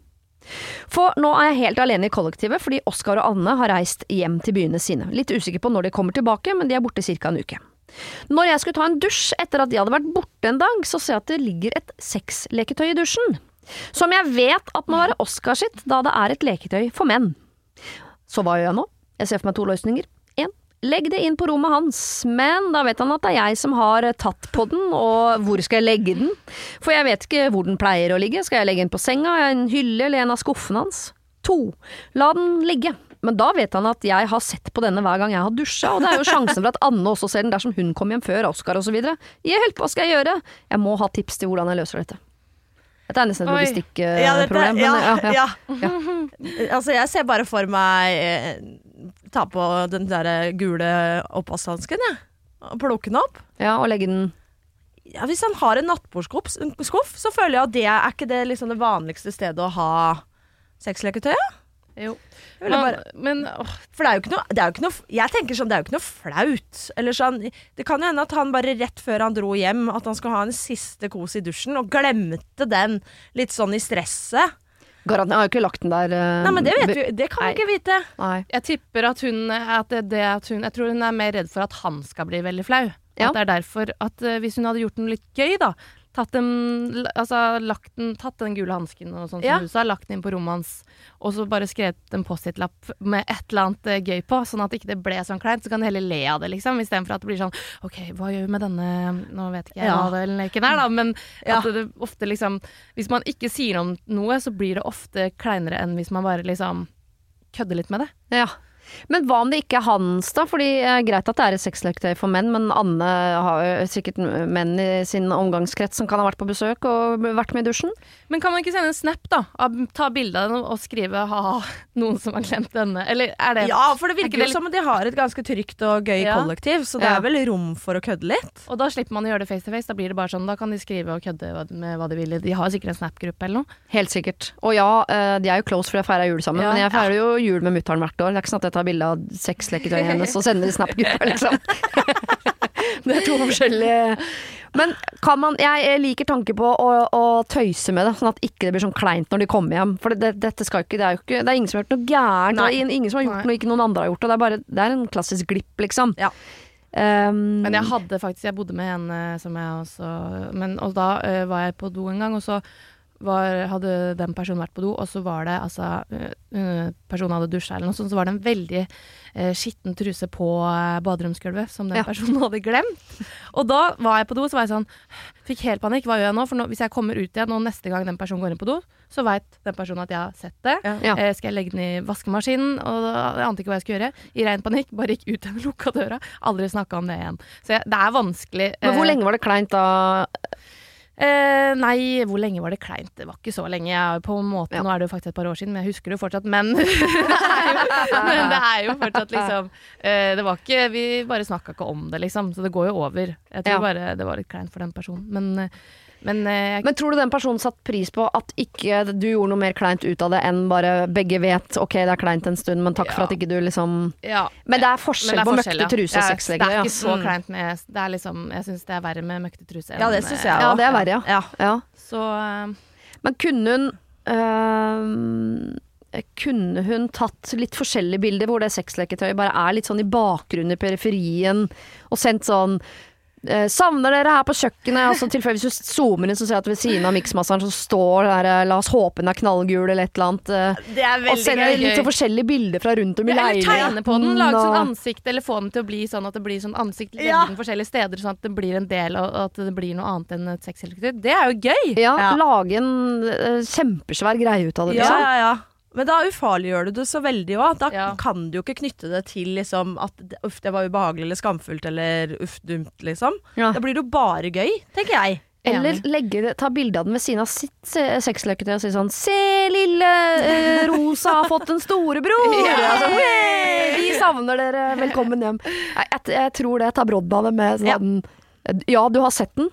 For nå er jeg helt alene i kollektivet fordi Oskar og Anne har reist hjem til byene sine. Litt usikker på når de kommer tilbake, men de er borte ca. en uke. Når jeg skulle ta en dusj etter at de hadde vært borte en dag, så ser jeg at det ligger et sexleketøy i dusjen. Som jeg vet at må være Oskar sitt, da det er et leketøy for menn. Så hva gjør jeg nå? Jeg ser for meg to løsninger. Legg det inn på rommet hans, men da vet han at det er jeg som har tatt på den, og hvor skal jeg legge den? For jeg vet ikke hvor den pleier å ligge, skal jeg legge den på senga, en hylle eller en av skuffene hans? To, la den ligge. Men da vet han at jeg har sett på denne hver gang jeg har dusja, og det er jo sjansen for at Anne også ser den dersom hun kom hjem før Oskar osv. Hjelp, hva skal jeg gjøre? Jeg må ha tips til hvordan jeg løser dette. Dette er nesten et logistikkproblem. ja, ja, ja. ja. *laughs* Altså, jeg ser bare for meg eh, ta på den der gule oppvaskhansken, jeg. Og plukke den opp. ja, og legge den Ja, hvis han har en nattbordskuff, så føler jeg at det er ikke det, liksom det vanligste stedet å ha sexleketøy. ja? Jo. Jeg Men, bare- men åh, For det er jo ikke noe, det jo ikke noe Jeg tenker sånn, det er jo ikke noe flaut. Eller sånn, det kan jo hende at han bare rett før han dro hjem, at han skal ha en siste kos i dusjen, og glemte den litt sånn i stresset. Garant, jeg har jo ikke lagt den der Uh, Nei, men det vet vi, det kan vi ikke vite. Nei. jeg tipper at hun, at det, det at hun Jeg tror hun er mer redd for at han skal bli veldig flau. Ja. At det er derfor at uh, hvis hun hadde gjort noe litt gøy, da Tatt, den, altså, lagt den, tatt den gule hansken og sånn som du sa, lagt den inn på rommet hans, og så bare skrevet en Post-It-lapp med et eller annet eh, gøy på, sånn at ikke det ble sånn kleint. Så kan du heller le av det, liksom, istedenfor at det blir sånn OK, hva gjør vi med denne Nå vet ikke jeg Ja. hva den leken er, da, men Ja. at det ofte liksom Hvis man ikke sier om noe, så blir det ofte kleinere enn hvis man bare liksom kødder litt med det. Ja. Men hva om det ikke er hans, da? Fordi eh, Greit at det er et sexleketøy for menn, men Anne har jo sikkert menn i sin omgangskrets som kan ha vært på besøk og vært med i dusjen. Men kan man ikke sende en snap, da? Av, ta bilde av den og skrive 'ha noen som har glemt denne'? Eller er det Ja, for det Er virker jo som at de har et ganske trygt og gøy Ja. kollektiv, så det Ja. er vel rom for å kødde litt. Og da slipper man å gjøre det face to face. Da blir det bare sånn, da kan de skrive og kødde med hva de vil. De har sikkert en Snap-gruppe eller noe. Helt sikkert. Og ja, eh, de er jo close for jeg feirer jul sammen, Ja. men jeg feirer jo jul med mutter'n hvert år. Det er ikke sånn at jeg tar bilde av sexleketøyet hennes og sender i Snap-gruppa, liksom. *laughs* det er to forskjellige Men kan man Jeg liker tanken på å, å tøyse med det, sånn at ikke det blir sånn kleint når de kommer hjem. For det, dette skal ikke Det er jo ikke Det er ingen som har gjort noe gærent, Det er ingen- som har gjort Nei. noe ikke noen andre har gjort, og det er bare Det er en klassisk glipp, liksom. Ja. Um, Men jeg hadde faktisk Jeg bodde med en eh, som jeg også Men og da uh, var jeg på do en gang, og så var, hadde den personen vært på do, og så var det altså eh, eh, Personen hadde dusja eller noe sånt, så var det en veldig eh, skitten truse på eh, baderomsgulvet som den Ja. personen *laughs* hadde glemt. Og da var jeg på do, så var jeg sånn Fikk helt panikk. Hva gjør jeg nå? For nå, hvis jeg kommer ut igjen, og neste gang den personen går inn på do, så veit den personen at jeg har sett det. Ja. Eh, skal jeg legge den i vaskemaskinen? Og da, jeg ante ikke hva jeg skulle gjøre. I rein panikk, bare gikk ut igjen og lukka døra. Aldri snakka om det igjen. Så jeg, det er vanskelig. Men hvor eh, lenge var det kleint da? Eh, nei, hvor lenge var det kleint? Det var ikke så lenge. Jeg, på en måte, Ja. Nå er det jo faktisk et par år siden, men jeg husker det jo fortsatt. Men, *laughs* det, er jo, men det er jo fortsatt liksom eh, Det var ikke Vi bare snakka ikke om det, liksom. Så det går jo over. Jeg tror Ja. bare det var litt kleint for den personen. Men, eh, men eh, jeg, Men tror du den personen satte pris på at ikke du gjorde noe mer kleint ut av det enn bare begge vet ok, det er kleint en stund, men takk for at ikke du liksom ja. Men det er forskjell det er på møkte truse og Ja, sexlege. Det er Ja. ikke så Mm. kleint med Det er liksom Jeg syns det er verre med møkte truse. enn, Ja, det syns jeg òg. Ja, det er verre, ja. Ja. ja. Så uh... Men kunne hun uh Kunne hun tatt litt forskjellige bilder hvor det sexleketøyet bare er litt sånn i bakgrunnen i periferien, og sendt sånn eh, Savner dere her på kjøkkenet? Altså, så tilfeldigvis hvis du zoomer inn, så ser jeg at ved siden av miksmasseren så står det der eh, La oss håpe den er knallgul, eller et eller annet. eh, Det er Og sender gøy. litt så forskjellige bilder fra rundt om i leiligheten. eller tegne på den, lage sånn ansikt, eller få den til å bli sånn at det blir sånn ansikt, Ja. forskjellige steder, sånn at det blir en del, og at det blir noe annet enn et sexhelvete. Det er jo gøy! Ja, Ja. lage en uh, kjempesvær greie ut av det, Ja, liksom. ja, ja. Men da ufarliggjør du det så veldig òg. Da Ja. kan du jo ikke knytte det til liksom, at uff, det var ubehagelig eller skamfullt eller uff, dumt, liksom. Ja. Da blir det jo bare gøy, tenker jeg. Eller legge ta bilde av den ved siden av sitt sexløketøy og si sånn Se, lille eh, Rosa har fått en storebror! *laughs* Ja. Altså, vi savner dere, velkommen hjem. Jeg, jeg, jeg tror det tar brodd av det med sånn ja. du har sett den,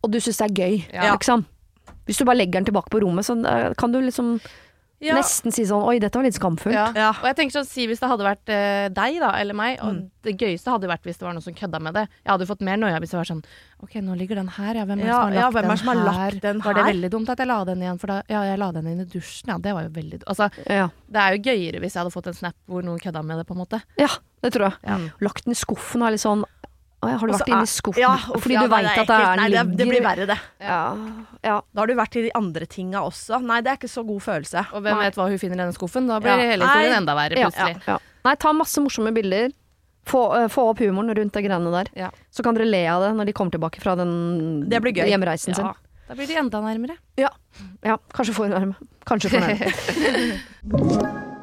og du syns det er gøy, Ja. liksom. Hvis du bare legger den tilbake på rommet, så eh, kan du liksom Ja. Nesten si sånn Oi, dette var litt skamfullt. Ja. Ja. Og jeg tenker sånn, si hvis det hadde vært eh, deg da, eller meg, og Mm. det gøyeste hadde vært hvis det var noen som kødda med det. Jeg hadde fått mer noia hvis det var sånn Ok, nå ligger den her, ja. Hvem er det Ja, som har ja, lagt den som har lagt her? Var det veldig dumt at jeg la den igjen? For da, ja, jeg la den inn i dusjen, ja. Det var jo veldig Altså, Ja. det er jo gøyere hvis jeg hadde fått en snap hvor noen kødda med det, på en måte. ja, det tror jeg. Ja. Lagt den i skuffen og er litt sånn har du Også vært inne er- i skuffen? Ja, uff, Fordi ja, du veit at det er. Nei, det, det blir verre, det. Ja, ja. Da har du vært i de andre tinga også. Nei, det er ikke så god følelse. Og hvem Nei. vet hva hun finner i denne skuffen? Da blir Ja. hele historien enda verre, Ja, plutselig. ja. Nei, ta masse morsomme bilder. Få, uh, få opp humoren rundt de greiene der. Ja. Så kan dere le av det når de kommer tilbake fra den Det blir gøy. hjemreisen sin. Da blir de enda nærmere. Ja. Kanskje for nærme. Kanskje for nærme. *laughs*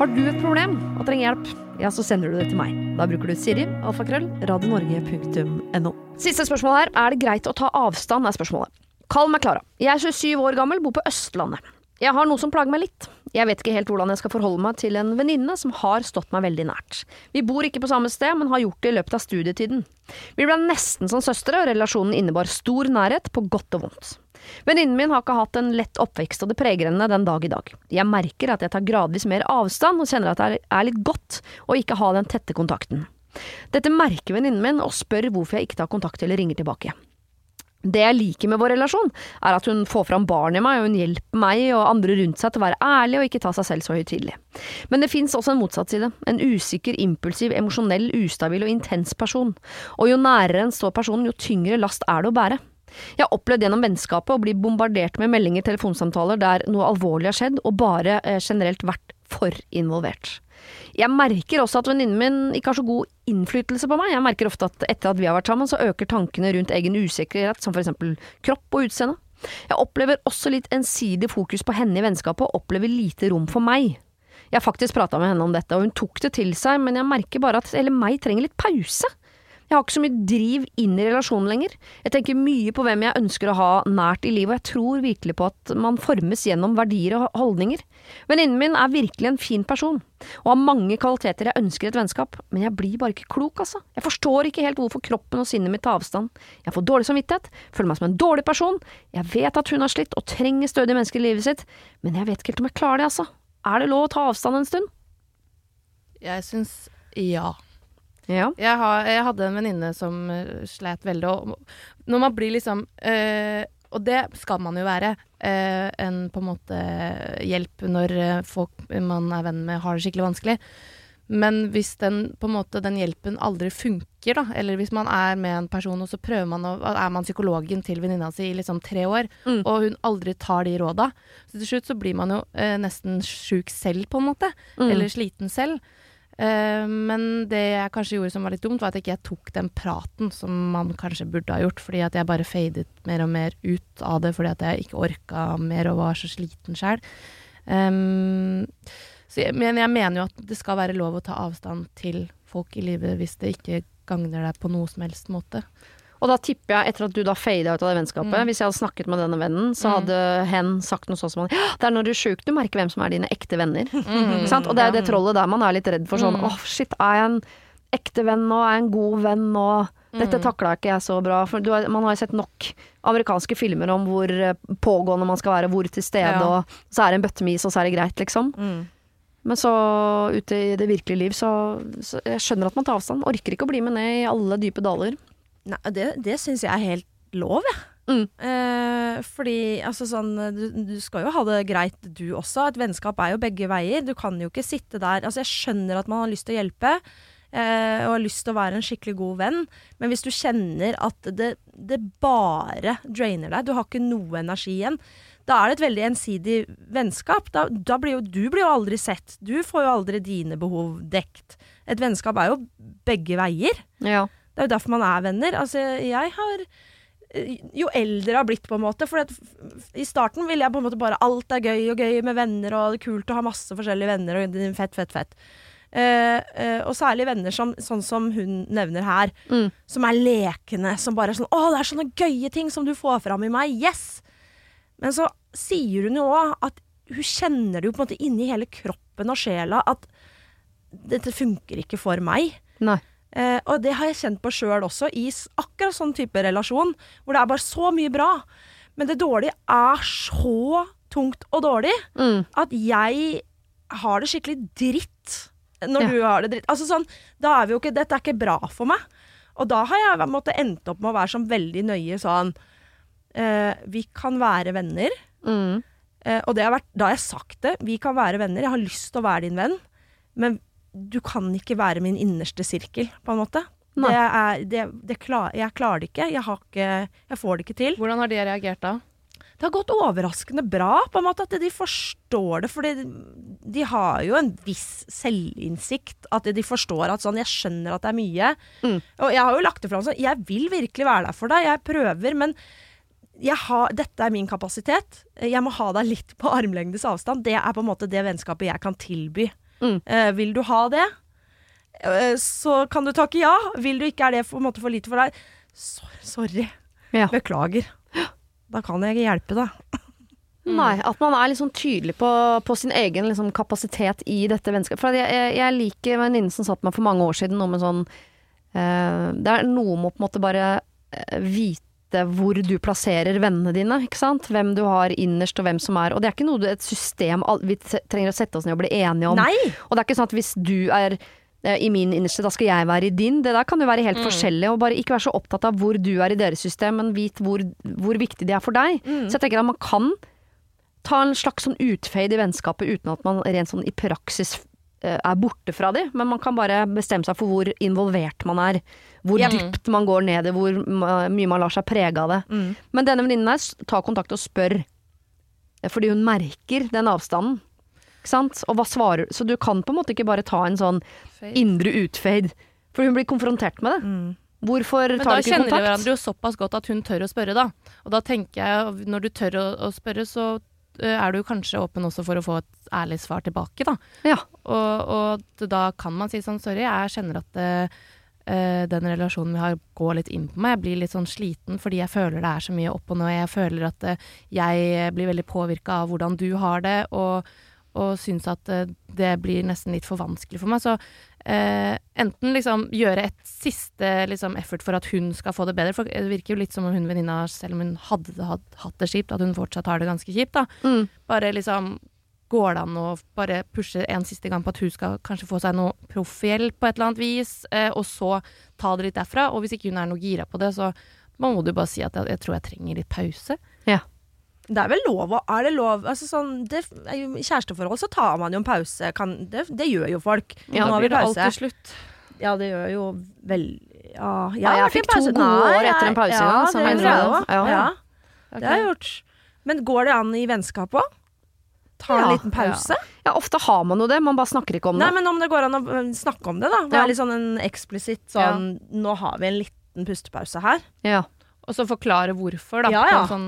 Har du et problem og trenger hjelp, ja, så sender du det til meg. Da bruker du Siri, alfakrøll, radionorge.no. Siste spørsmål her. Er det greit å ta avstand, er spørsmålet. Kall meg Klara. Jeg er 27 år gammel, bor på Østlandet. Jeg har noe som plager meg litt. Jeg vet ikke helt hvordan jeg skal forholde meg til en venninne som har stått meg veldig nært. Vi bor ikke på samme sted, men har gjort det i løpet av studietiden. Vi ble nesten som søstre, og relasjonen innebar stor nærhet, på godt og vondt. Venninnen min har ikke hatt en lett oppvekst, og det preger henne den dag i dag. Jeg merker at jeg tar gradvis mer avstand, og kjenner at det er litt godt å ikke ha den tette kontakten. Dette merker venninnen min, og spør hvorfor jeg ikke tar kontakt eller ringer tilbake. Det jeg liker med vår relasjon, er at hun får fram barn i meg, og hun hjelper meg og andre rundt seg til å være ærlig og ikke ta seg selv så høytidelig. Men det fins også en motsatt side. En usikker, impulsiv, emosjonell, ustabil og intens person. Og jo nærere en står personen, jo tyngre last er det å bære. Jeg har opplevd gjennom vennskapet å bli bombardert med meldinger, telefonsamtaler der noe alvorlig har skjedd, og bare eh, generelt vært for involvert. Jeg merker også at venninnen min ikke har så god innflytelse på meg. Jeg merker ofte at etter at vi har vært sammen, så øker tankene rundt egen usikkerhet, som for eksempel kropp og utseende. Jeg opplever også litt ensidig fokus på henne i vennskapet, og opplever lite rom for meg. Jeg har faktisk prata med henne om dette, og hun tok det til seg, men jeg merker bare at hele meg trenger litt pause. Jeg har ikke så mye driv inn i relasjonen lenger. Jeg tenker mye på hvem jeg ønsker å ha nært i livet, og jeg tror virkelig på at man formes gjennom verdier og holdninger. Venninnen min er virkelig en fin person, og har mange kvaliteter jeg ønsker i et vennskap, men jeg blir bare ikke klok, altså. Jeg forstår ikke helt hvorfor kroppen og sinnet mitt tar avstand. Jeg får dårlig samvittighet, føler meg som en dårlig person, jeg vet at hun har slitt og trenger stødige mennesker i livet sitt, men jeg vet ikke helt om jeg klarer det, altså. Er det lov å ta avstand en stund? Jeg syns ja. Ja. Jeg, har, jeg hadde en venninne som uh, slet veldig, og når man blir liksom eh, Og det skal man jo være. eh, en på en måte hjelp når eh, folk man er venn med, har det skikkelig vanskelig. Men hvis den, på en måte, den hjelpen aldri funker, da, eller hvis man er med en person, og så prøver man å, er man psykologen til venninna si i liksom tre år, Mm. og hun aldri tar de råda, så til slutt så blir man jo eh, nesten sjuk selv, på en måte. Mm. Eller sliten selv. Eh, men det jeg kanskje gjorde som var litt dumt, var at jeg ikke tok den praten som man kanskje burde ha gjort, fordi at jeg bare fadet mer og mer ut av det fordi at jeg ikke orka mer og var så sliten sjøl. Um, men jeg mener jo at det skal være lov å ta avstand til folk i livet hvis det ikke gagner deg på noe som helst måte. Og da tipper jeg, etter at du da fada ut av det vennskapet, Mm. hvis jeg hadde snakket med denne vennen, så Mm. hadde hen sagt noe sånt som «Ja, Det er når du er sjuk du merker hvem som er dine ekte venner. Mm. Sant? Og det er jo det trollet der man er litt redd for sånn Åh, åh shit, er jeg en ekte venn nå? Er jeg en god venn nå? Dette Mm. takla ikke jeg så bra. For du har, man har jo sett nok amerikanske filmer om hvor eh, pågående man skal være, hvor til stede, Ja. og så er det en bøtte med is, og så er det greit, liksom. Mm. Men så ute i det virkelige liv, så, så jeg skjønner at man tar avstand. Orker ikke å bli med ned i alle dype daler. Nei, det, det syns jeg er helt lov, jeg. Mm. Eh, fordi altså sånn du, du skal jo ha det greit, du også. Et vennskap er jo begge veier. Du kan jo ikke sitte der Altså, jeg skjønner at man har lyst til å hjelpe. eh, og har lyst til å være en skikkelig god venn, men hvis du kjenner at det, det bare drainer deg, du har ikke noe energi igjen, da er det et veldig ensidig vennskap. Da, da blir jo, du blir jo aldri sett. Du får jo aldri dine behov dekt. Et vennskap er jo begge veier. Ja. Det er jo derfor man er venner. Altså, jeg har Jo eldre jeg har blitt, på en måte For i starten ville jeg på en måte bare Alt er gøy og gøy med venner, og det er kult å ha masse forskjellige venner, og fett, fett, fett. Uh, uh, og særlig venner som, sånn som hun nevner her, Mm. som er lekende. Som bare er sånn 'Å, det er sånne gøye ting som du får fram i meg. Yes!' Men så sier hun jo òg at hun kjenner det jo på en måte inni hele kroppen og sjela at dette funker ikke for meg. Nei. Eh, og det har jeg kjent på sjøl også, i akkurat sånn type relasjon, hvor det er bare så mye bra. Men det dårlige er så tungt og dårlig Mm. at jeg har det skikkelig dritt når Ja. du har det dritt. Altså sånn, da er vi jo ikke Dette er ikke bra for meg. Og da har jeg måtte endt opp med å være sånn veldig nøye sånn eh, Vi kan være venner. Mm. Eh, og det har vært, da har jeg sagt det. Vi kan være venner. Jeg har lyst til å være din venn. Men du kan ikke være min innerste sirkel, på en måte. Det er, det, det klar, jeg klarer det ikke. Jeg, har ikke. jeg får det ikke til. Hvordan har de reagert da? Det har gått overraskende bra, på en måte, at de forstår det. For de har jo en viss selvinnsikt. At de forstår at sånn Jeg skjønner at det er mye. Mm. Og jeg har jo lagt det fram sånn Jeg vil virkelig være der for deg. Jeg prøver, men jeg har, dette er min kapasitet. Jeg må ha deg litt på armlengdes avstand. Det er på en måte det vennskapet jeg kan tilby. Mm. Eh, vil du ha det, eh, så kan du takke ja. Vil du ikke, er det for, måte for lite for deg. Så, sorry. Ja. Beklager. Da kan jeg ikke hjelpe deg. *laughs* Nei, at man er sånn tydelig på, på sin egen liksom, kapasitet i dette vennskapet. For jeg, jeg, jeg liker venninnen venninne som satt meg for mange år siden noe med sånn eh, Det er noe med å på en måte bare eh, vite hvor du plasserer vennene dine, ikke sant. Hvem du har innerst og hvem som er Og det er ikke noe et system vi trenger å sette oss ned og bli enige om. Nei! Og det er ikke sånn at hvis du er eh, i min innerste, da skal jeg være i din. Det der kan jo være helt forskjellig. Og bare ikke være så opptatt av hvor du er i deres system, men vit hvor, hvor viktig de er for deg. Så jeg tenker at man kan ta en slags sånn utfade i vennskapet uten at man rent sånn i praksis er borte fra de, men man kan bare bestemme seg for hvor involvert man er. Hvor Ja. dypt man går ned i, hvor mye man lar seg prege av det. Mm. Men denne venninnen her, tar kontakt og spør. Eh, Fordi hun merker den avstanden. Ikke sant? Og hva svarer Så du kan på en måte ikke bare ta en sånn indre utfade. For hun blir konfrontert med det. Mm. Hvorfor tar du ikke kontakt? Men da kjenner de hverandre jo såpass godt at hun tør å spørre, da. Og da tenker jeg, når du tør å, å spørre, så eh, er du kanskje åpen også for å få et ærlig svar tilbake, da. Ja. Og, og da kan man si sånn sorry, jeg kjenner at eh, eh, den relasjonen vi har går litt inn på meg. Jeg blir litt sånn sliten fordi jeg føler det er så mye opp og ned. Jeg føler at uh, jeg blir veldig påvirka av hvordan du har det, og, og syns at eh, det blir nesten litt for vanskelig for meg. Så eh, enten liksom gjøre et siste liksom, effort for at hun skal få det bedre. For det virker jo litt som om hun venninna, selv om hun hadde hatt, hatt det kjipt, at hun fortsatt har det ganske kjipt. da. Mm. Bare liksom Går det an å bare pushe en siste gang på at hun skal kanskje få seg noe proffhjelp på et eller annet vis, eh, og så ta det litt derfra? Og hvis ikke hun er noe gira på det, så må du bare si at jeg, jeg tror jeg trenger litt pause. Det er vel lov å Er det lov altså sånn, det, I kjæresteforhold så tar man jo en pause. Kan, det, det gjør jo folk. Ja, Nå har vi pause. det pause. slutt. Ja, det gjør jo vel Ja, jeg, Ja, jeg fikk to gode år etter en pause, Ja, ja, det jeg gjør jeg. Ja. Ja, Okay. det har jeg gjort. Men går det an i vennskap òg? Ta en liten pause? Ja, ofte har man jo det, man bare snakker ikke om det. Nei, men om det går an å øh, snakke om det, da. Være litt sånn en eksplisitt sånn Nå har vi en liten pustepause her. Ja. Og så forklare hvorfor, da. Ja, ja. Sånn,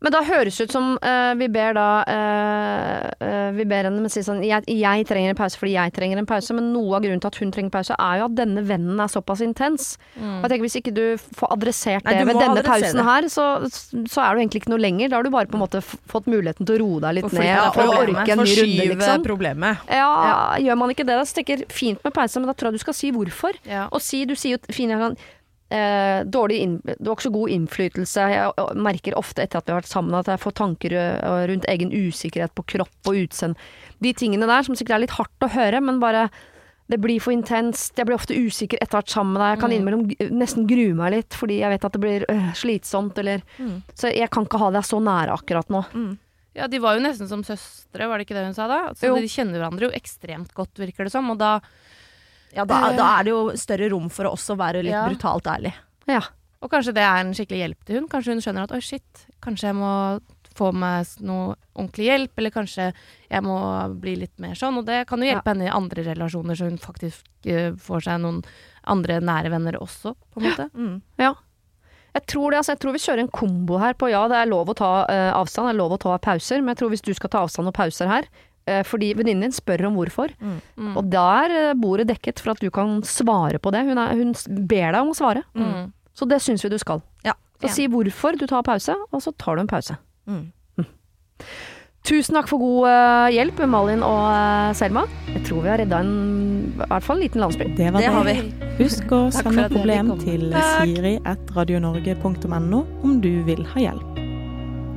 Men da høres det ut som uh, vi ber da uh, uh, Vi ber henne si sånn jeg, jeg trenger en pause fordi jeg trenger en pause, men noe av grunnen til at hun trenger pause, er jo at denne vennen er såpass intens. Og jeg tenker Hvis ikke du får adressert Nei, det du ved denne pausen det. her, så, så er du egentlig ikke noe lenger. Da har du bare på en måte fått muligheten til å roe deg litt ned flytte for å orke en ny runde, liksom. problemet. Ja, gjør man ikke det, da jeg fint med pause, men da tror jeg du skal si hvorfor. ja. Og si, du sier jo fint eh, dårlig inn, Du har ikke så god innflytelse. Jeg merker ofte etter at vi har vært sammen at jeg får tanker eh, rundt egen usikkerhet på kropp og utseende. De tingene der som sikkert er litt hardt å høre, men bare det blir for intenst. Jeg blir ofte usikker etter å ha vært sammen med deg. Jeg kan innimellom nesten grue meg litt fordi jeg vet at det blir øh, slitsomt eller Så jeg kan ikke ha deg så nære akkurat nå. ja, de var jo nesten som søstre, var det ikke det hun sa da? Så Jo. de kjenner hverandre jo ekstremt godt, virker det som. Og da Ja, da, da er det jo større rom for å også være litt Ja. brutalt ærlig. Ja. Og kanskje det er en skikkelig hjelp til hun. Kanskje hun skjønner at oi, shit, kanskje jeg må få meg noe ordentlig hjelp, eller kanskje jeg må bli litt mer sånn. Og det kan jo hjelpe henne i andre relasjoner, så hun faktisk eh, får seg noen andre nære venner også, på en måte. Mm. Ja. Jeg tror, det, altså, jeg tror vi kjører en kombo her på ja, det er lov å ta uh, avstand, det er lov å ta pauser, men jeg tror hvis du skal ta avstand og pauser her, eh, fordi venninnen din spør om hvorfor, Mm. og da er eh, bordet dekket for at du kan svare på det. Hun, er, hun ber deg om å svare, Mm. så det syns vi du skal. Ja. Så si hvorfor du tar pause, og så tar du en pause. Mm. Tusen takk for god eh, hjelp, Malin og eh, Selma. Jeg tror vi har redda en, i hvert fall en liten landsby. Det var Det har vi. Husk å sende problem til til Takk. siri.radionorge.no om du vil ha hjelp.